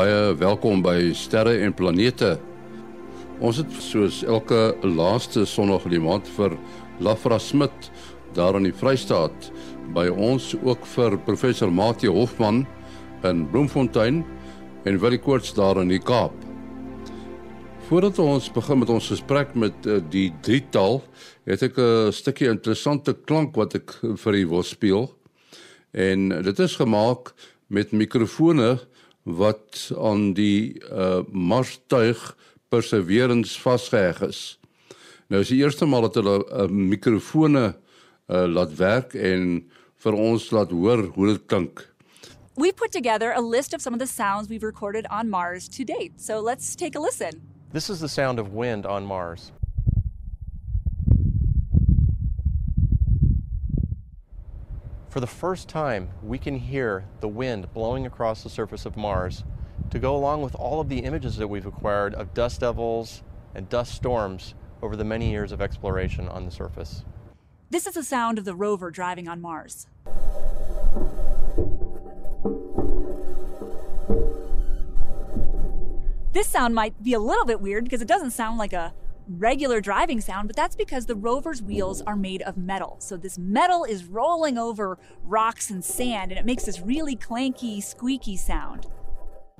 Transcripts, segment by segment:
baie welkom by Sterre en Planete. Ons het soos elke laaste Sondag die maand vir Lafra Smit daar in die Vrystaat by ons ook vir professor Mati Hofman in Bloemfontein en Willie Koorts daar in die Kaap. Voordat ons begin met ons gesprek met uh, die drietal, het ek 'n stukkie interessante klank wat ek vir u wil speel. En dit is gemaak met mikrofone wat aan die uh Marstuig Perseverance vasgeheg is. Nou is die eerste maal dat hulle 'n uh, mikrofone uh laat werk en vir ons laat hoor hoe dit klink. We put together a list of some of the sounds we've recorded on Mars to date. So let's take a listen. This is the sound of wind on Mars. For the first time, we can hear the wind blowing across the surface of Mars to go along with all of the images that we've acquired of dust devils and dust storms over the many years of exploration on the surface. This is the sound of the rover driving on Mars. This sound might be a little bit weird because it doesn't sound like a regular driving sound, but that's because the rover's wheels are made of metal. So this metal is rolling over rocks and sand, and it makes this really clanky, squeaky sound.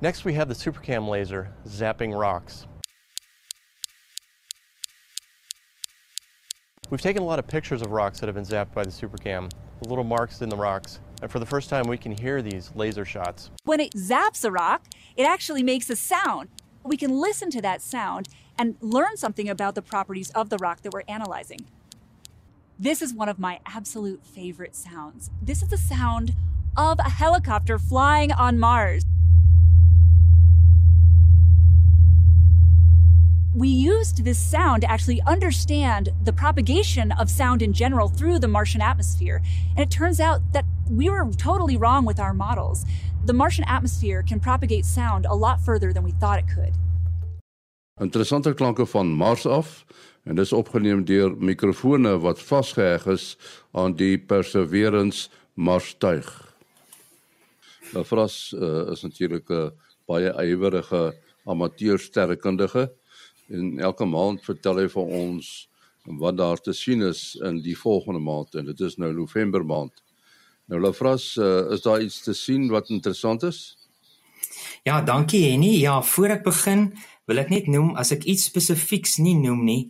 Next, we have the SuperCam laser zapping rocks. We've taken a lot of pictures of rocks that have been zapped by the SuperCam, the little marks in the rocks, and for the first time we can hear these laser shots. When it zaps a rock, it actually makes a sound. We can listen to that sound and learn something about the properties of the rock that we're analyzing. This is one of my absolute favorite sounds. This is the sound of a helicopter flying on Mars. We used this sound to actually understand the propagation of sound in general through the Martian atmosphere. And it turns out that we were totally wrong with our models. The Martian atmosphere can propagate sound a lot further than we thought it could. Interessante klanke van Mars af en dis opgeneem deur mikrofone wat vasgeheg is aan die Perseverance Marstuig. Nou Fras uh, is natuurlik 'n baie ywerige amateursterrekundige en elke maand vertel hy vir ons wat daar te sien is in die volgende maand en dit is nou November maand. Nou Lafras, uh, is daar iets te sien wat interessant is? Ja, dankie Henny. Ja, voor ek begin, wil ek net noem as ek iets spesifieks nie noem nie,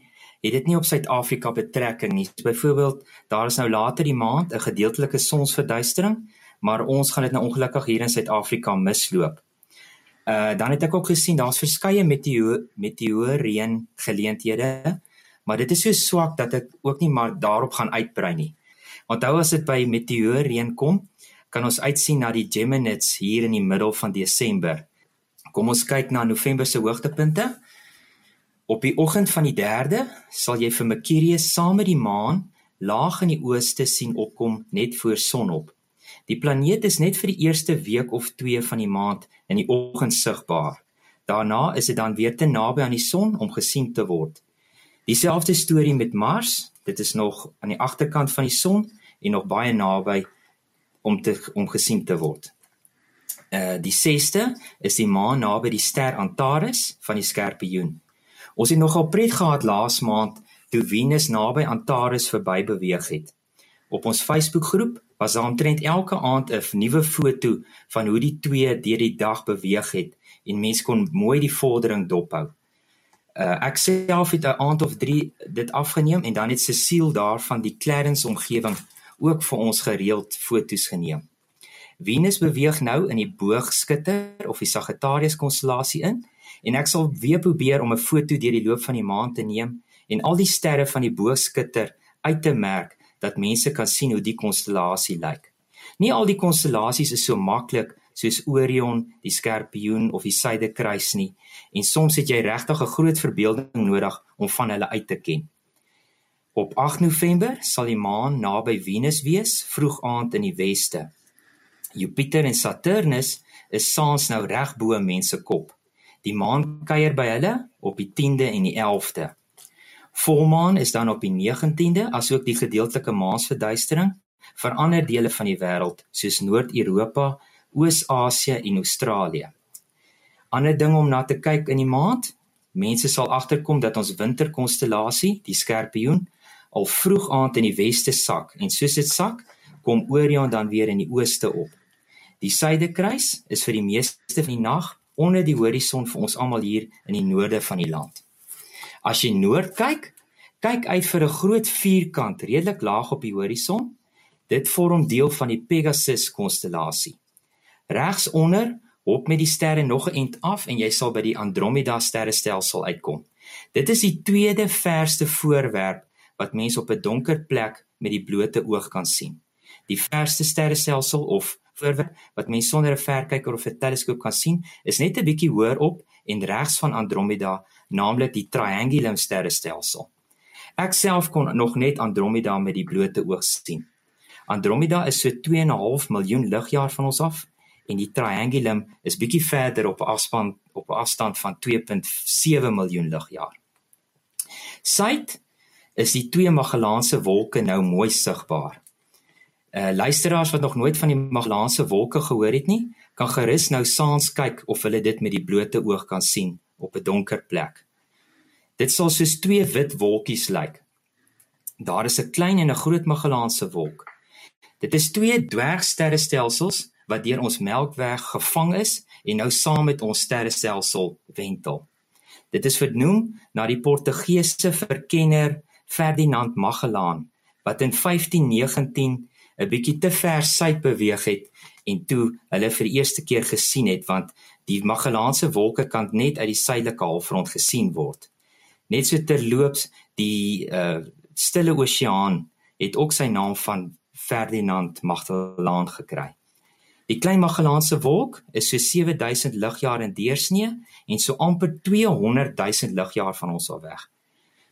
het dit nie op Suid-Afrika betrekking nie. Byvoorbeeld, daar is nou later die maand 'n gedeeltelike sonsverduistering, maar ons gaan dit nou ongelukkig hier in Suid-Afrika misloop. Uh dan het ek ook gesien daar's verskeie meteoor meteoor reën geleenthede, maar dit is so swak dat ek ook nie maar daarop gaan uitbrei nie. Onthou as dit by meteoor reën kom, kan ons uitsien na die Geminids hier in die middel van Desember. Kom ons kyk na November se hoogtepunte. Op die oggend van die 3de sal jy vir Mercurius saam met die maan laag in die ooste sien opkom net voor sonop. Die planeet is net vir die eerste week of 2 van die maand in die oggend sigbaar. Daarna is dit dan weer te naby aan die son om gesien te word. Dieselfde storie met Mars, dit is nog aan die agterkant van die son en nog baie naby om te om gesien te word. Uh die 6ste is die maan naby die ster Antares van die Skorpioen. Ons het nogal pret gehad laas maand toe Venus naby Antares verby beweeg het. Op ons Facebookgroep was daar omtrent elke aand 'n nuwe foto van hoe die twee deur die dag beweeg het en mense kon mooi die vordering dophou. Uh ek self het 'n aand of 3 dit afgeneem en dan het Cecile daar van die Clarence omgewing ook vir ons gereeld foto's geneem. Venus beweeg nou in die boogskutter of die Sagittarius konstellasie in en ek sal weer probeer om 'n foto deur die loop van die maand te neem en al die sterre van die boogskutter uit te merk dat mense kan sien hoe die konstellasie lyk. Nie al die konstellasies is so maklik soos Orion, die Skorpioen of die Suiderkruis nie en soms het jy regtig 'n groot verbeelding nodig om van hulle uit te ken. Op 8 November sal die maan naby Venus wees, vroeg aand in die weste. Jupiter en Saturnus is saans nou reg bo mense kop. Die maan kuier by hulle op die 10de en die 11de. Volmaan is dan op die 19de asook die gedeeltelike maansverduistering vir ander dele van die wêreld soos Noord-Europa, Oos-Asië en Australië. Ander ding om na te kyk in die maand, mense sal agterkom dat ons winterkonstellasie, die Skorpioen, al vroeg aand in die weste sak en soos dit sak, kom Orion dan weer in die ooste op. Die suidekruis is vir die meeste van die nag onder die horison vir ons almal hier in die noorde van die land. As jy noord kyk, kyk uit vir 'n groot vierkant redelik laag op die horison. Dit vorm deel van die Pegasus konstellasie. Regs onder hop met die sterre nog 'n ent af en jy sal by die Andromeda sterrestelsel uitkom. Dit is die tweede verste voorwerp wat mense op 'n donker plek met die blote oog kan sien. Die verste sterrestelsel of voorwerp wat mens sonder 'n verkyker of 'n teleskoop kan sien, is net 'n bietjie hoër op en regs van Andromeda, naamlik die Triangulum sterrestelsel. Ek self kon nog net Andromeda met die blote oog sien. Andromeda is so 2.5 miljoen ligjaar van ons af en die Triangulum is bietjie verder op 'n afstand op 'n afstand van 2.7 miljoen ligjaar. Suid is die twee Magellaanse wolke nou mooi sigbaar. Uh luisteraars wat nog nooit van die Magellaanse wolke gehoor het nie, kan gerus nou saans kyk of hulle dit met die blote oog kan sien op 'n donker plek. Dit sal soos twee wit wolkies lyk. Daar is 'n klein en 'n groot Magellaanse wolk. Dit is twee dwergsterrestelsels wat deur ons Melkweg gevang is en nou saam met ons sterrestelsel wentel. Dit is vernoem na die Portugese verkenner Ferdinand Magellaan wat in 1519 'n bietjie te ver suid beweeg het en toe hulle vir die eerste keer gesien het want die Magellaanse wolke kan net uit die suidelike halfrond gesien word. Net so terloops die uh Stille Oseaan het ook sy naam van Ferdinand Magellaan gekry. Die Klein Magellaanse Wolk is so 7000 ligjare in deursnee en so amper 200 000 ligjare van ons af weg.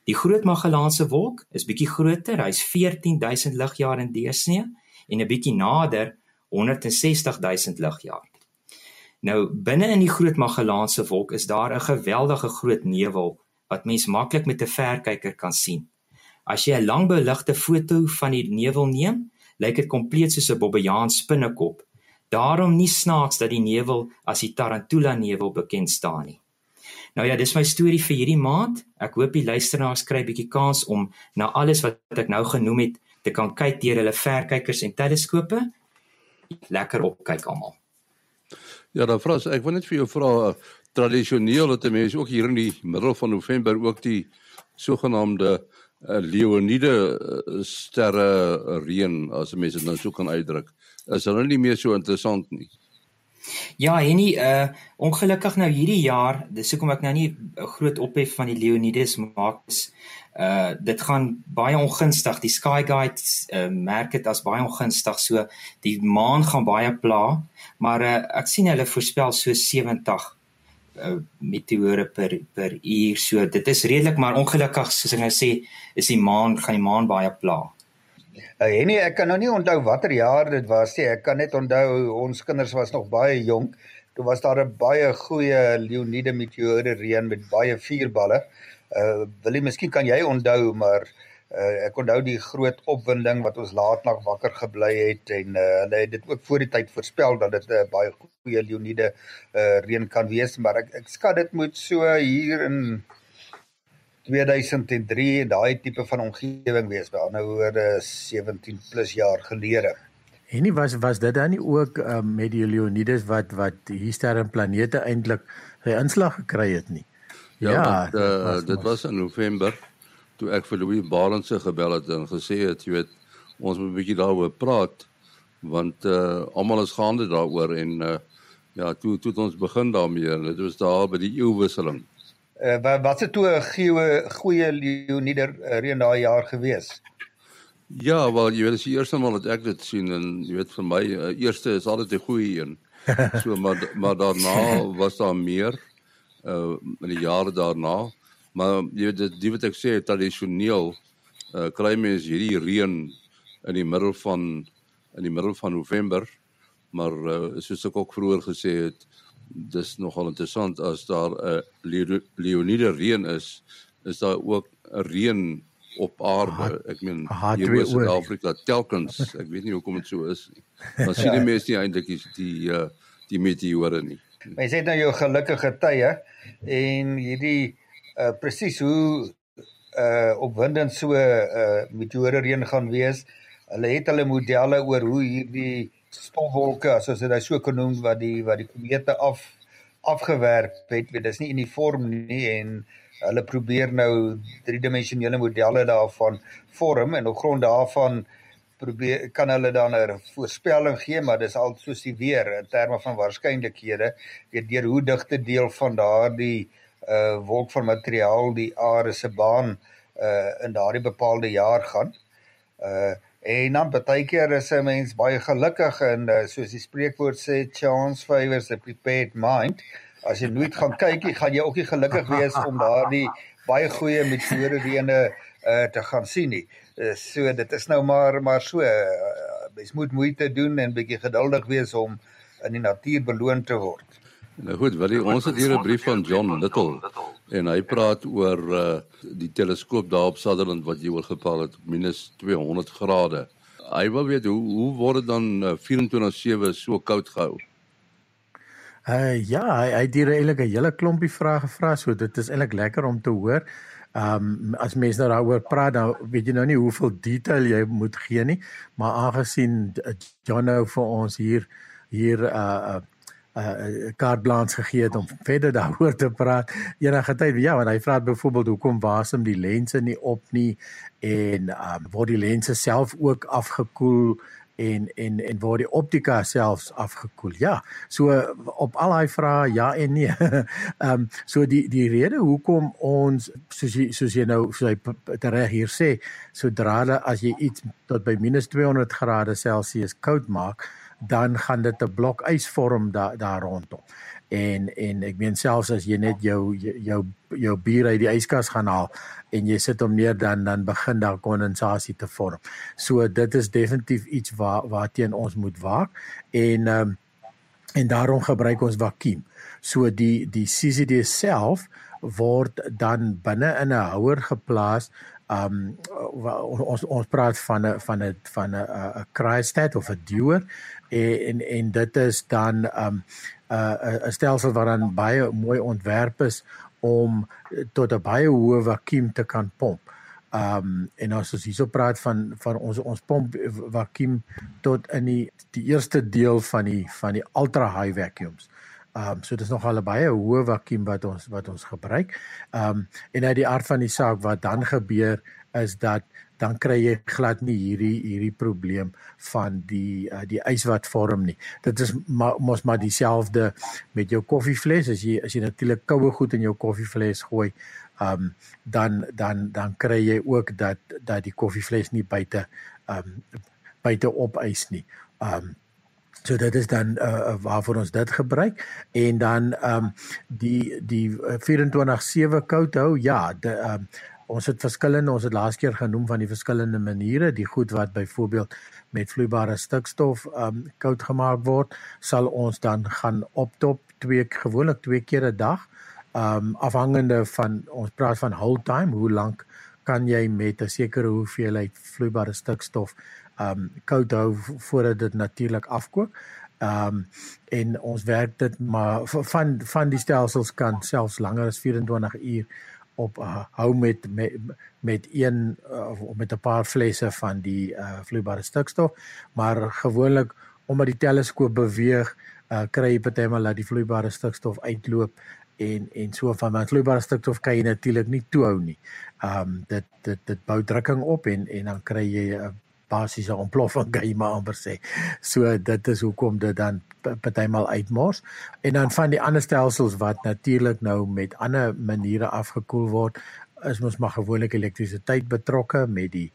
Die Groot Magellaanse Wolk is bietjie groter, hy's 14000 ligjare in deursnee en 'n bietjie nader 160 000 ligjare. Nou binne in die Groot Magellaanse Wolk is daar 'n geweldige groot nevel wat mens maklik met 'n verkyker kan sien. As jy 'n langbeligte foto van die nevel neem, lyk dit kompleet soos 'n bobbejaan spinnekop Daarom nie snaaks dat die nevel as die Tarantula nevel bekend staan nie. Nou ja, dis my storie vir hierdie maand. Ek hoop die luisteraars kry 'n bietjie kans om na alles wat ek nou genoem het te kan kyk deur hulle verkykers en teleskope. Lekker opkyk almal. Ja, dan vras ek wil net vir jou vra tradisioneel dat mense ook hier in die middel van November ook die sogenaamde uh, Leonide uh, sterre reën as mense dit nou so kan uitdruk is hulle nie meer so interessant nie. Ja, Henny, uh ongelukkig nou hierdie jaar, dis hoekom ek nou nie 'n groot ophef van die Leonides maak is uh dit gaan baie ongunstig. Die Sky Guide uh merk dit as baie ongunstig. So die maan gaan baie pla, maar uh ek sien hulle voorspel so 70 uh meteore per per uur. So dit is redelik, maar ongelukkig soos ek nou sê, is die maan gaan die maan baie pla. Uh, Henny, ek kan nou nie onthou watter jaar dit was nie. Ek kan net onthou ons kinders was nog baie jonk. Toe was daar 'n baie goeie Leonide meteore reën met baie vuurballe. Uh wil jy miskien kan jy onthou, maar uh ek onthou die groot opwinding wat ons laat nag wakker gebly het en uh, hulle het dit ook voor die tyd voorspel dat dit 'n uh, baie goeie Leonide uh reën kan wees, maar ek ek skat dit moet so hier in 2003 en daai tipe van omgewing wees by ander woorde 17 plus jaar gelede. En nie was was dit dan nie ook um, met die Leonides wat wat hier sterre en planete eintlik sy inslag gekry het nie. Ja, ja dit, uh, was, dit was in November toe ek vir Louis Barendse gebel het en gesê het jy weet ons moet 'n bietjie daaroor praat want uh almal is gaande daaroor en uh ja, toe toe ons begin daarmee en dit was daar by die eeuwisseling uh, wat wat se toe 'n goeie Leonider uh, reën daai jaar gewees? Ja, wel jy weet as die eerste maal wat ek dit sien en jy weet vir my uh, eerste is altyd 'n goeie een. So maar maar daarna was daar meer uh in die jare daarna. Maar jy weet dit die wat ek sê tradisioneel uh kry mens hierdie reën in die middel van in die middel van November. Maar uh, soos ek ook vroeër gesê het, dis nogal interessant as daar 'n uh, Leonide reën is, is daar ook 'n reën op aarde. Ek meen hier in Suid-Afrika telkens, ek weet nie hoekom dit so is nie. Maar sien die mense nie eintlik die die, uh, die meteore nie. Mens het nou jou gelukkige tye en hierdie uh presies hoe uh opwindend so uh meteore reën gaan wees. Hulle het hulle modelle oor hoe hierdie stofwolke as ons dit nou so kan noem wat die wat die komete af afgewerp het, weet dis nie uniform nie en hulle probeer nou driedimensionele modelle daarvan vorm en op grond daarvan probeer kan hulle dan 'n voorspelling gee maar dis al soos die weer in terme van waarskynlikhede weet deur hoe digte deel van daardie uh wolk van materiaal die aarde se baan uh in daardie bepaalde jaar gaan uh En dan baie keer is 'n mens baie gelukkig en uh, soos die spreekwoord sê chance favors a prepared mind. As jy nooit gaan kyk nie, gaan jy ook nie gelukkig wees om daardie baie goeie metode reëne uh, te gaan sien nie. Uh, so dit is nou maar maar so uh, mens moet moeite doen en bietjie geduldig wees om in die natuur beloon te word. Nou goed, wil jy ons het hier 'n brief van John Little en hy praat oor uh, die teleskoop daar op Sutherland wat jy oor gepraat het minus 200 grade. Hy wil weet hoe hoe word dit dan uh, 24/7 so koud gehou? Uh ja, hy hy het hier eintlik 'n hele klompie vrae gevra, so dit is eintlik lekker om te hoor. Um as mense nou daaroor praat, dan weet jy nou nie hoeveel detail jy moet gee nie, maar aangesien John nou vir ons hier hier uh, uh uh carte blanche gegee het om verder daaroor te praat enige tyd ja want hy vra byvoorbeeld hoekom wasem die lense nie op nie en um word die lense self ook afgekoel en en en word die optika selfs afgekoel ja so op al daai vrae ja en nee um so die die rede hoekom ons soos jy soos jy nou so hy reg hier sê sodra as jy iets tot by -200 grade Celsius koud maak dan gaan dit 'n blok ys vorm daar daar rondom. En en ek meen selfs as jy net jou jou jou bier uit die yskas gaan haal en jy sit hom neer dan dan begin daar kondensasie te vorm. So dit is definitief iets waar waarteen ons moet waak en um, en daarom gebruik ons vakuum. So die die CCD self word dan binne in 'n houer geplaas um ons ons praat van 'n van 'n van 'n 'n cryostat of 'n duwer en en dit is dan um 'n 'n stelsel wat dan baie mooi ontwerp is om tot 'n baie hoë vakuum te kan pomp. Um en as ons hierso praat van van ons ons pomp vakuum tot in die die eerste deel van die van die ultra high vacuums. Um so dis nog al 'n baie hoë vakuum wat ons wat ons gebruik. Um en uit die aard van die saak wat dan gebeur is dat dan kry jy glad nie hierdie hierdie probleem van die uh, die ys wat vorm nie. Dit is ma, mos maar dieselfde met jou koffievles as jy as jy natuurlik koue goed in jou koffievles gooi, um dan dan dan kry jy ook dat dat die koffievles nie buite um buite op ys nie. Um So dit is dan uh, waarvoor ons dit gebruik en dan ehm um, die die 24/7 koud hou ja, ehm um, ons het verskillende ons het laas keer genoem van die verskillende maniere die goed wat byvoorbeeld met vloeibare stikstof ehm um, koud gemaak word sal ons dan gaan optop twee gewoonlik twee keer 'n dag ehm um, afhangende van ons praat van hold time hoe lank kan jy met 'n sekere hoeveelheid vloeibare stikstof um koud hou voordat dit natuurlik afkook. Um en ons werk dit maar van van die stelsels kan selfs langer as 24 uur op uh, hou met met met een uh, met 'n paar flesse van die uh, vloeibare stikstof, maar gewoonlik omdat die teleskoop beweeg, uh, kry jy partymal dat die vloeibare stikstof uitloop en en so van want vloeibare stikstof kan jy natuurlik nie toehou nie. Um dit dit dit bou drukking op en en dan kry jy 'n basiese ontploffing kan jy maar amper sê. So dit is hoekom dit dan partymal uitmors. En dan van die ander stelsels wat natuurlik nou met ander maniere afgekoel word, is mos maar gewoonlik elektrisiteit betrokke met die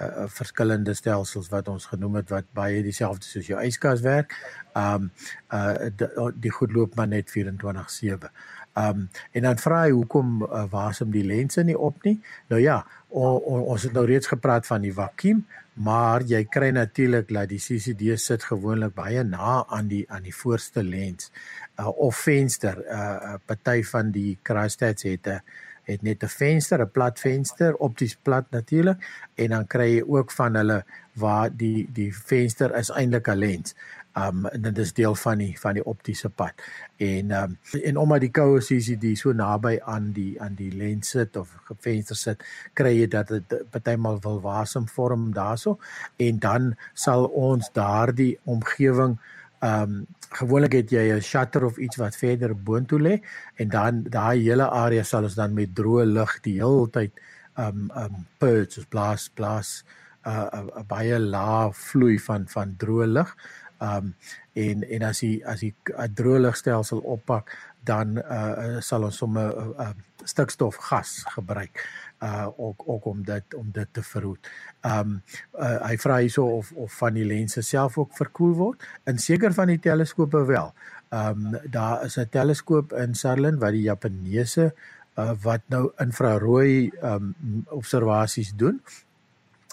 uh, verskillende stelsels wat ons genoem het wat baie dieselfde soos jou yskas werk. Um uh die, die goed loop maar net 24/7. Um en dan vra hy hoekom uh, wasem die lense nie op nie? Nou ja, o, o, ons het nou reeds gepraat van die vakuum, maar jy kry natuurlik dat die CCD sit gewoonlik baie na aan die aan die voorste lens uh, of venster. 'n uh, uh, Party van die cryostats het 'n het net 'n venster, 'n plat venster, opties plat natuurlik en dan kry jy ook van hulle waar die die venster is eintlik 'n lens. Um en dit is deel van die van die optiese pad. En um en omdat die koue CCD so naby aan die aan die lens sit of gefenster sit, kry jy dat dit partymal wil wasem vorm daarso en dan sal ons daardie omgewing um gewoonlik het jy 'n shutter of iets wat verder boontoe lê en dan daai hele area sal ons dan met droë lig die hele tyd um um purge blaas blaas 'n uh, 'n baie lae vloei van van droë lig. Um en en as jy as jy 'n droë ligstelsel oppak dan uh sal ons sommer 'n uh, stikstof gas gebruik uh ook ook om dit om dit te verhoed. Um uh, hy vra hierso of of van die lense self ook verkoel word. In seker van die teleskope wel. Um daar is 'n teleskoop in Sutherland wat die Japaneese uh, wat nou infrarooi um observasies doen.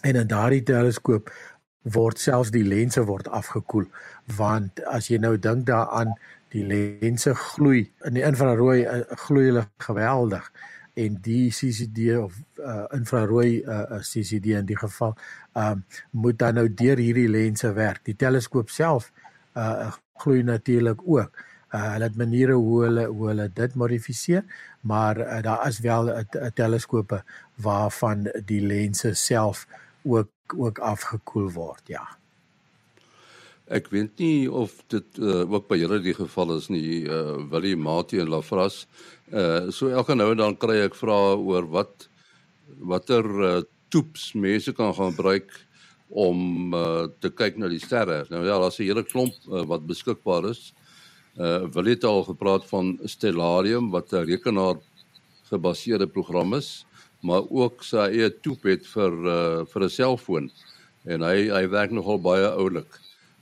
En in daardie teleskoop word selfs die lense word afgekoel want as jy nou dink daaraan die lense gloei in die infrarooi uh, gloei hulle geweldig en die CCD of uh, infrarooi uh, uh CCD in die geval um moet dan nou deur hierdie lense werk. Die teleskoop self uh gloei natuurlik ook. Uh hulle het maniere hoe hulle hoe hulle dit modifiseer, maar uh, daar is wel 'n teleskope waarvan die lense self ook ook afgekoel word, ja. Ek weet nie of dit uh, ook by julle die geval is nie, uh Willie Mati en Lafras. Uh so elke nou en dan kry ek vrae oor wat watter uh, toeps mense kan gaan gebruik om uh te kyk na die sterre. Nou ja, daar's 'n hele klomp uh, wat beskikbaar is. Uh Willie het al gepraat van Stellarium wat 'n rekenaar gebaseerde program is, maar ook sy eie toep het vir uh vir 'n selfoon. En hy hy werk nogal baie oulik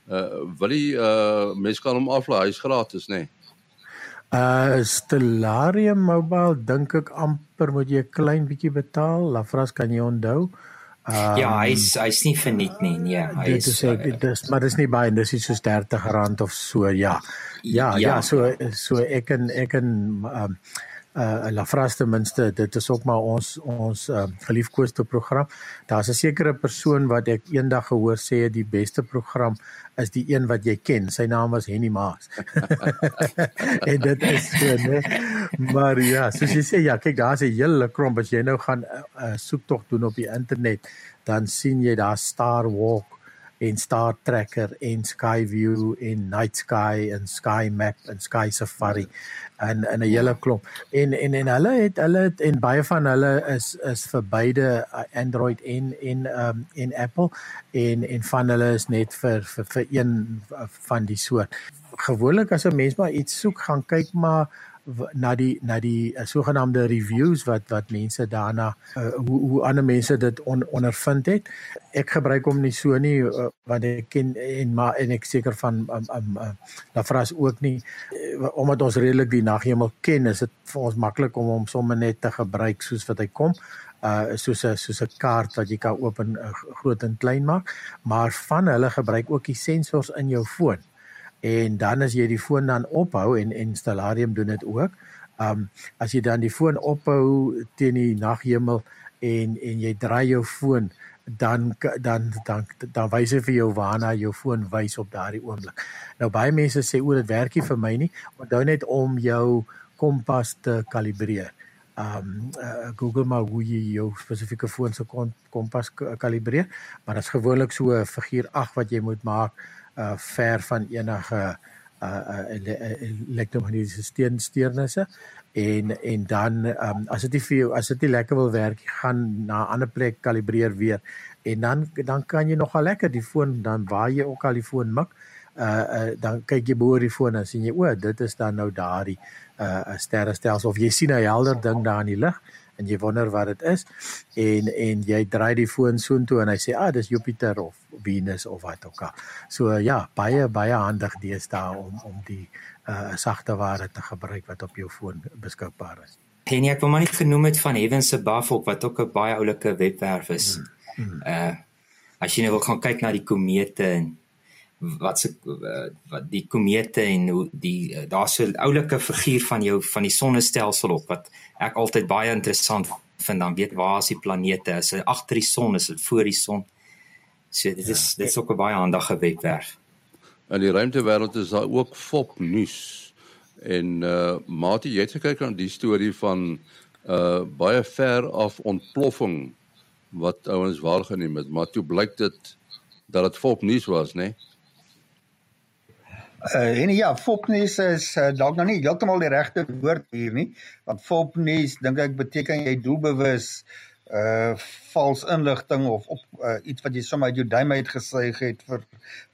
uh wil jy uh mense kan hom aflaai, hy's gratis nê. Nee. Uh Stellarium Mobile dink ek amper moet jy 'n klein bietjie betaal. Lafras kan jy onthou. Um, ja, hy's hy's nie verniet nie. Nee, hy is Dit is ek dis maar dis nie baie, dis iets soos R30 of so, ja. Ja, ja, ja so so ek en ek en um uh Lafras ten minste dit is ook maar ons ons uh, geliefkoeste program. Daar's 'n sekere persoon wat ek eendag gehoor sê die beste program is die een wat jy ken. Sy naam was Henny Maas. en dit is so, né? Maar ja, soos jy sê ja, kyk daar's 'n hele klomp as jy nou gaan 'n uh, uh, soektog doen op die internet, dan sien jy daar Star Walk en Star Tracker en Skyview en Night Sky en Sky Map en Sky Safari en en 'n hele klomp. En en en hulle het hulle het, en baie van hulle is is vir beide Android en en um en Apple en en van hulle is net vir vir vir een van die soort. Gewoonlik as 'n mens maar iets soek, gaan kyk maar na die na die uh, sogenaamde reviews wat wat mense daarna uh, hoe hoe ander mense dit on, ondervind het. Ek gebruik hom nie so nie uh, want ek ken en maar en ek seker van um, um, uh, Lafras ook nie. Uh, omdat ons redelik die naghemel ken, is dit vir ons maklik om hom sommer net te gebruik soos wat hy kom. Uh soos 'n soos 'n kaart wat jy kan open uh, groot en klein maak. Maar van hulle gebruik ook die sensors in jou foon en dan as jy die foon dan ophou en en Stellarium doen dit ook. Um as jy dan die foon ophou teen die naghemel en en jy draai jou foon dan dan dan dan wys hy vir jou waarna jou foon wys op daardie oomblik. Nou baie mense sê o, dit werk nie vir my nie. Onthou net om jou kompas te kalibreer. Um uh, Google maar hoe jy jou spesifieke foon se kompas kalibreer, maar dit is gewoonlik so 'n figuur 8 wat jy moet maak uh ver van enige uh elektromagnetiese steen steurnisse en en dan um, as dit vir jou as dit nie lekker wil werk gaan na 'n ander plek kalibreer weer en dan dan kan jy nogal lekker die foon dan waar jy ook al die foon mik uh, uh dan kyk jy bo die foon en sien jy o dit is dan nou daardie uh sterrestelsel of jy sien 'n helder ding daar in die lug en jy wonder wat dit is en en jy draai die foon soontoe en hy sê ah dis Jupiter of Venus of wat ook al. So ja, baie baie handig deesdae om om die uh sagte ware te gebruik wat op jou foon beskikbaar is. En jy het hom net genoem het van Heavens Above ook wat ook 'n baie oulike webwerf is. Hmm. Hmm. Uh as jy nou wil gaan kyk na die komete en wat se uh, wat die komete en hoe die uh, daar's so 'n oulike figuur van jou van die sonnestelsel op wat ek altyd baie interessant vind dan weet waar is die planete is dit agter die son is dit voor die son so dit is ja, dit is ook 'n baie handige webwerf In die ruimtewêreld is daar ook fop nuus. En uh Mati, jy het gekyk aan die storie van uh baie ver af ontploffing wat ouens waargeneem het, maar toe blyk dit dat dit fop nuus was, né? Nee? Uh en ja, fopnuus is uh, dalk nog nie heeltemal die regte woord hier nie, want fopnuus dink ek beteken jy doelbewus uh vals inligting of op uh, iets wat jy sommer uit jou duim uit gesuig het vir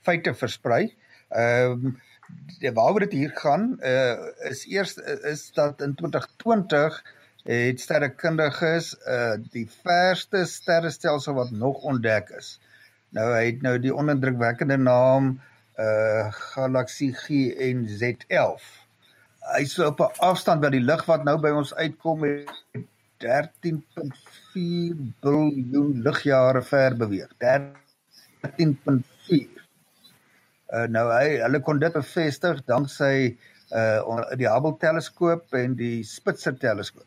feite versprei. Ehm uh, waaroor dit hier gaan uh is eers is dat in 2020 het sterrekundiges uh die verste sterrestelsel wat nog ontdek is. Nou hy het nou die onindrukwekkende naam uh galaksie GNZ11. Hy is op 'n afstand by die lig wat nou by ons uitkom met 13.4 biljoen ligjare ver beweeg. 13.4. Uh nou hy hulle kon dit bevestig danksy uh die Hubble teleskoop en die Spitzer teleskoop.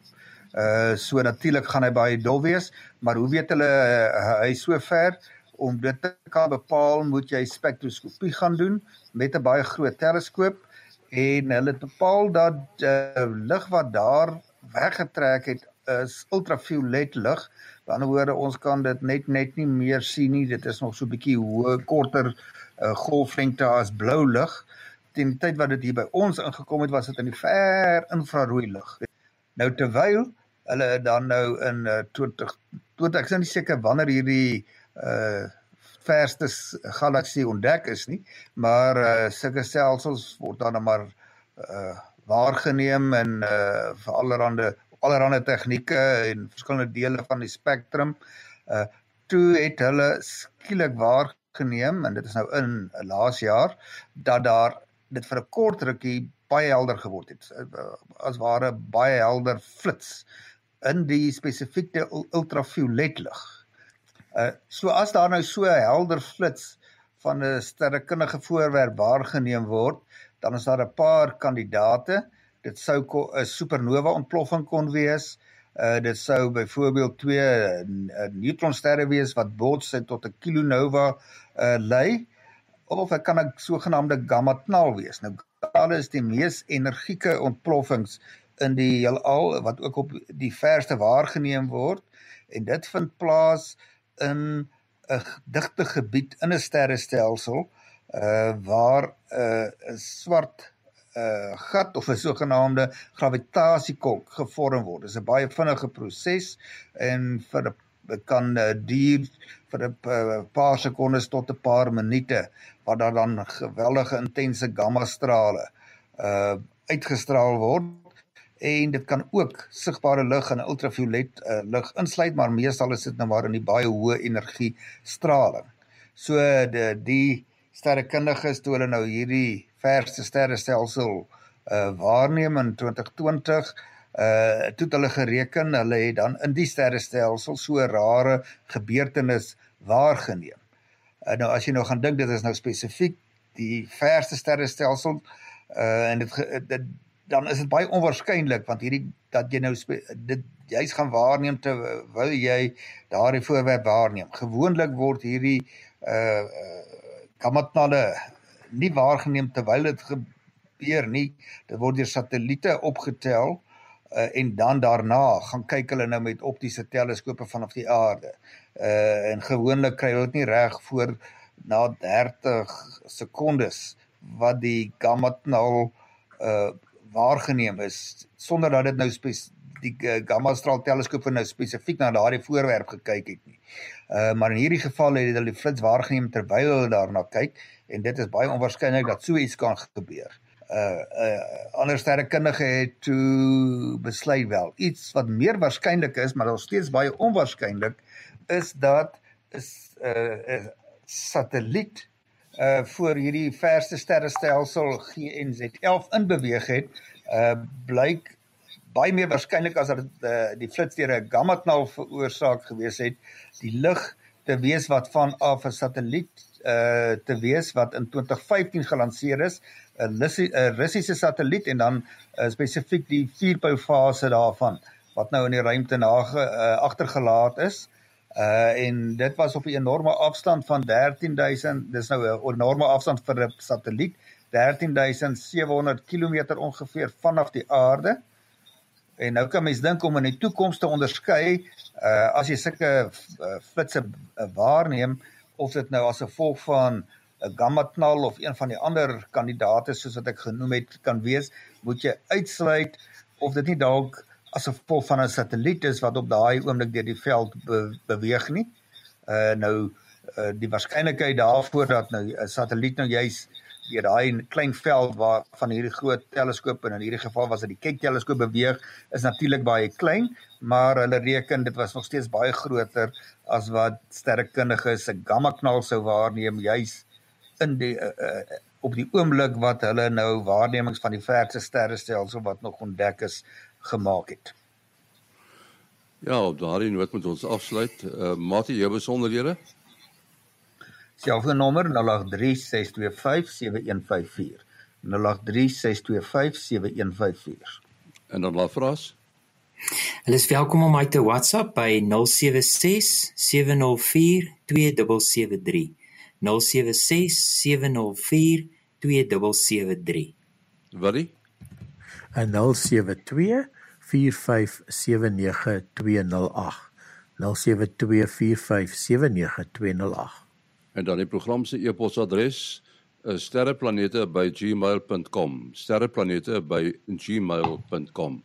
Uh so natuurlik gaan hy baie dol wees, maar hoe weet hulle uh, hy so ver? Om dit te kan bepaal moet jy spektroskopie gaan doen met 'n baie groot teleskoop en hulle het bepaal dat uh, lig wat daar weggetrek het is ultraviolet lig. Aan die ander woorde ons kan dit net net nie meer sien nie. Dit is nog so 'n bietjie hoë korter uh, golflengte as blou lig. Teen die tyd wat dit hier by ons ingekom het, was dit in die ver infrarooi lig. Nou terwyl hulle dan nou in uh, 20 20 ek is nie seker wanneer hierdie uh verste galaksie ontdek is nie, maar uh sulke stelsels word dan maar uh waargeneem in uh vir allerlei allerlei tegnieke en verskillende dele van die spektrum. Uh toe het hulle skielik waargeneem en dit is nou in laas jaar dat daar dit vir 'n kort rukkie baie helder geword het. As ware baie helder flits in die spesifieke ultraviolet lig. Uh so as daar nou so 'n helder flits van 'n sterrekundige voorwerp waargeneem word, dan is daar 'n paar kandidate. Dit sou 'n supernova ontploffing kon wees. Uh dit sou byvoorbeeld twee uh, neutronsterre wees wat bots het tot 'n kilonova uh lei of dit kan 'n sogenaamde gamma knal wees. Nou gamma is die mees energieke ontploffings in die heelal wat ook op die verste waargeneem word en dit vind plaas in 'n digte gebied in 'n sterrestelsel uh waar 'n uh, swart uh gat of 'n sogenaamde gravitasiekolk gevorm word. Dit is 'n baie vinnige proses en vir 'n kan uh, duur vir 'n paar sekondes tot 'n paar minute waar daar dan geweldige intense gamma strale uh uitgestraal word en dit kan ook sigbare lig en ultraviolet uh, lig insluit maar meestal is dit nou maar in die baie hoë energie straling. So die die sterrekundiges toe hulle nou hierdie verste sterrestelsel uh waarneem in 2020 uh toe hulle gereken hulle het dan in die sterrestelsel so rare gebeurtenis waargeneem. Uh, nou as jy nou gaan dink dit is nou spesifiek die verste sterrestelsel uh en dit dit dan is dit baie onwaarskynlik want hierdie dat jy nou dit jy's gaan waarneem terwyl jy daardie voorwerp waarneem. Gewoonlik word hierdie uh kamatnalle nie waargeneem terwyl dit gebeur nie. Dit word deur satelliete opgetel uh, en dan daarna gaan kyk hulle nou met optiese teleskope vanaf die aarde. Uh en gewoonlik kry hulle dit nie reg voor na 30 sekondes wat die gamma-knal uh waargeneem is sonder dat dit nou die uh, gamma straal teleskoop nou spesifiek na daardie voorwerp gekyk het nie. Uh maar in hierdie geval het hulle die flits waargeneem terwyl hulle daarna kyk en dit is baie onwaarskynlik dat so iets kan gebeur. Uh uh ander sterrekundige het toe besluit wel iets wat meer waarskynlik is maar nog steeds baie onwaarskynlik is dat is uh, uh, satelliet uh voor hierdie verste sterrestelsel GNZ11 in beweeg het, uh blyk baie meer waarskynlik as dat uh, die flits deur 'n gamma knal veroorsaak gewees het, die lig te wees wat van af 'n satelliet uh te wees wat in 2015 gelanseer is, 'n Russiese satelliet en dan uh, spesifiek die vierpou fase daarvan wat nou in die ruimte na uh, agtergelaat is. Uh en dit was op 'n enorme afstand van 13000, dis nou 'n enorme afstand vir 'n satelliet, 13700 km ongeveer vanaf die aarde. En nou kan mens dink om in die toekoms te onderskei, uh as jy sulke uh, flitsse uh, waarneem of dit nou as gevolg van 'n gamma knal of een van die ander kandidate soos wat ek genoem het kan wees, moet jy uitsluit of dit nie dalk as gevolg van 'n satelliet is wat op daai oomblik deur die veld be, beweeg nie. Uh nou uh, die waarskynlikheid daarvoor dat nou 'n satelliet nou juis deur daai klein veld waar van hierdie groot teleskoop en in hierdie geval was dit die Keck teleskoop beweeg is natuurlik baie klein, maar hulle reken dit was nog steeds baie groter as wat sterrekundiges se gamma knal sou waarneem juis in die uh, uh, op die oomblik wat hulle nou waarnemings van die verste sterrestelsel wat nog ontdek is gemaak het. Ja, op daardie noot moet ons afsluit. Uh Mati, jou besonderhede? Selfoonnommer 0836257154. 0836257154. En dan Lafras? Hulle is welkom om my te WhatsApp by 076 704 2773. 076 704 2773. Wat? 072 4579208 En dan die program se e-posadres sterreplanete@gmail.com sterreplanete@gmail.com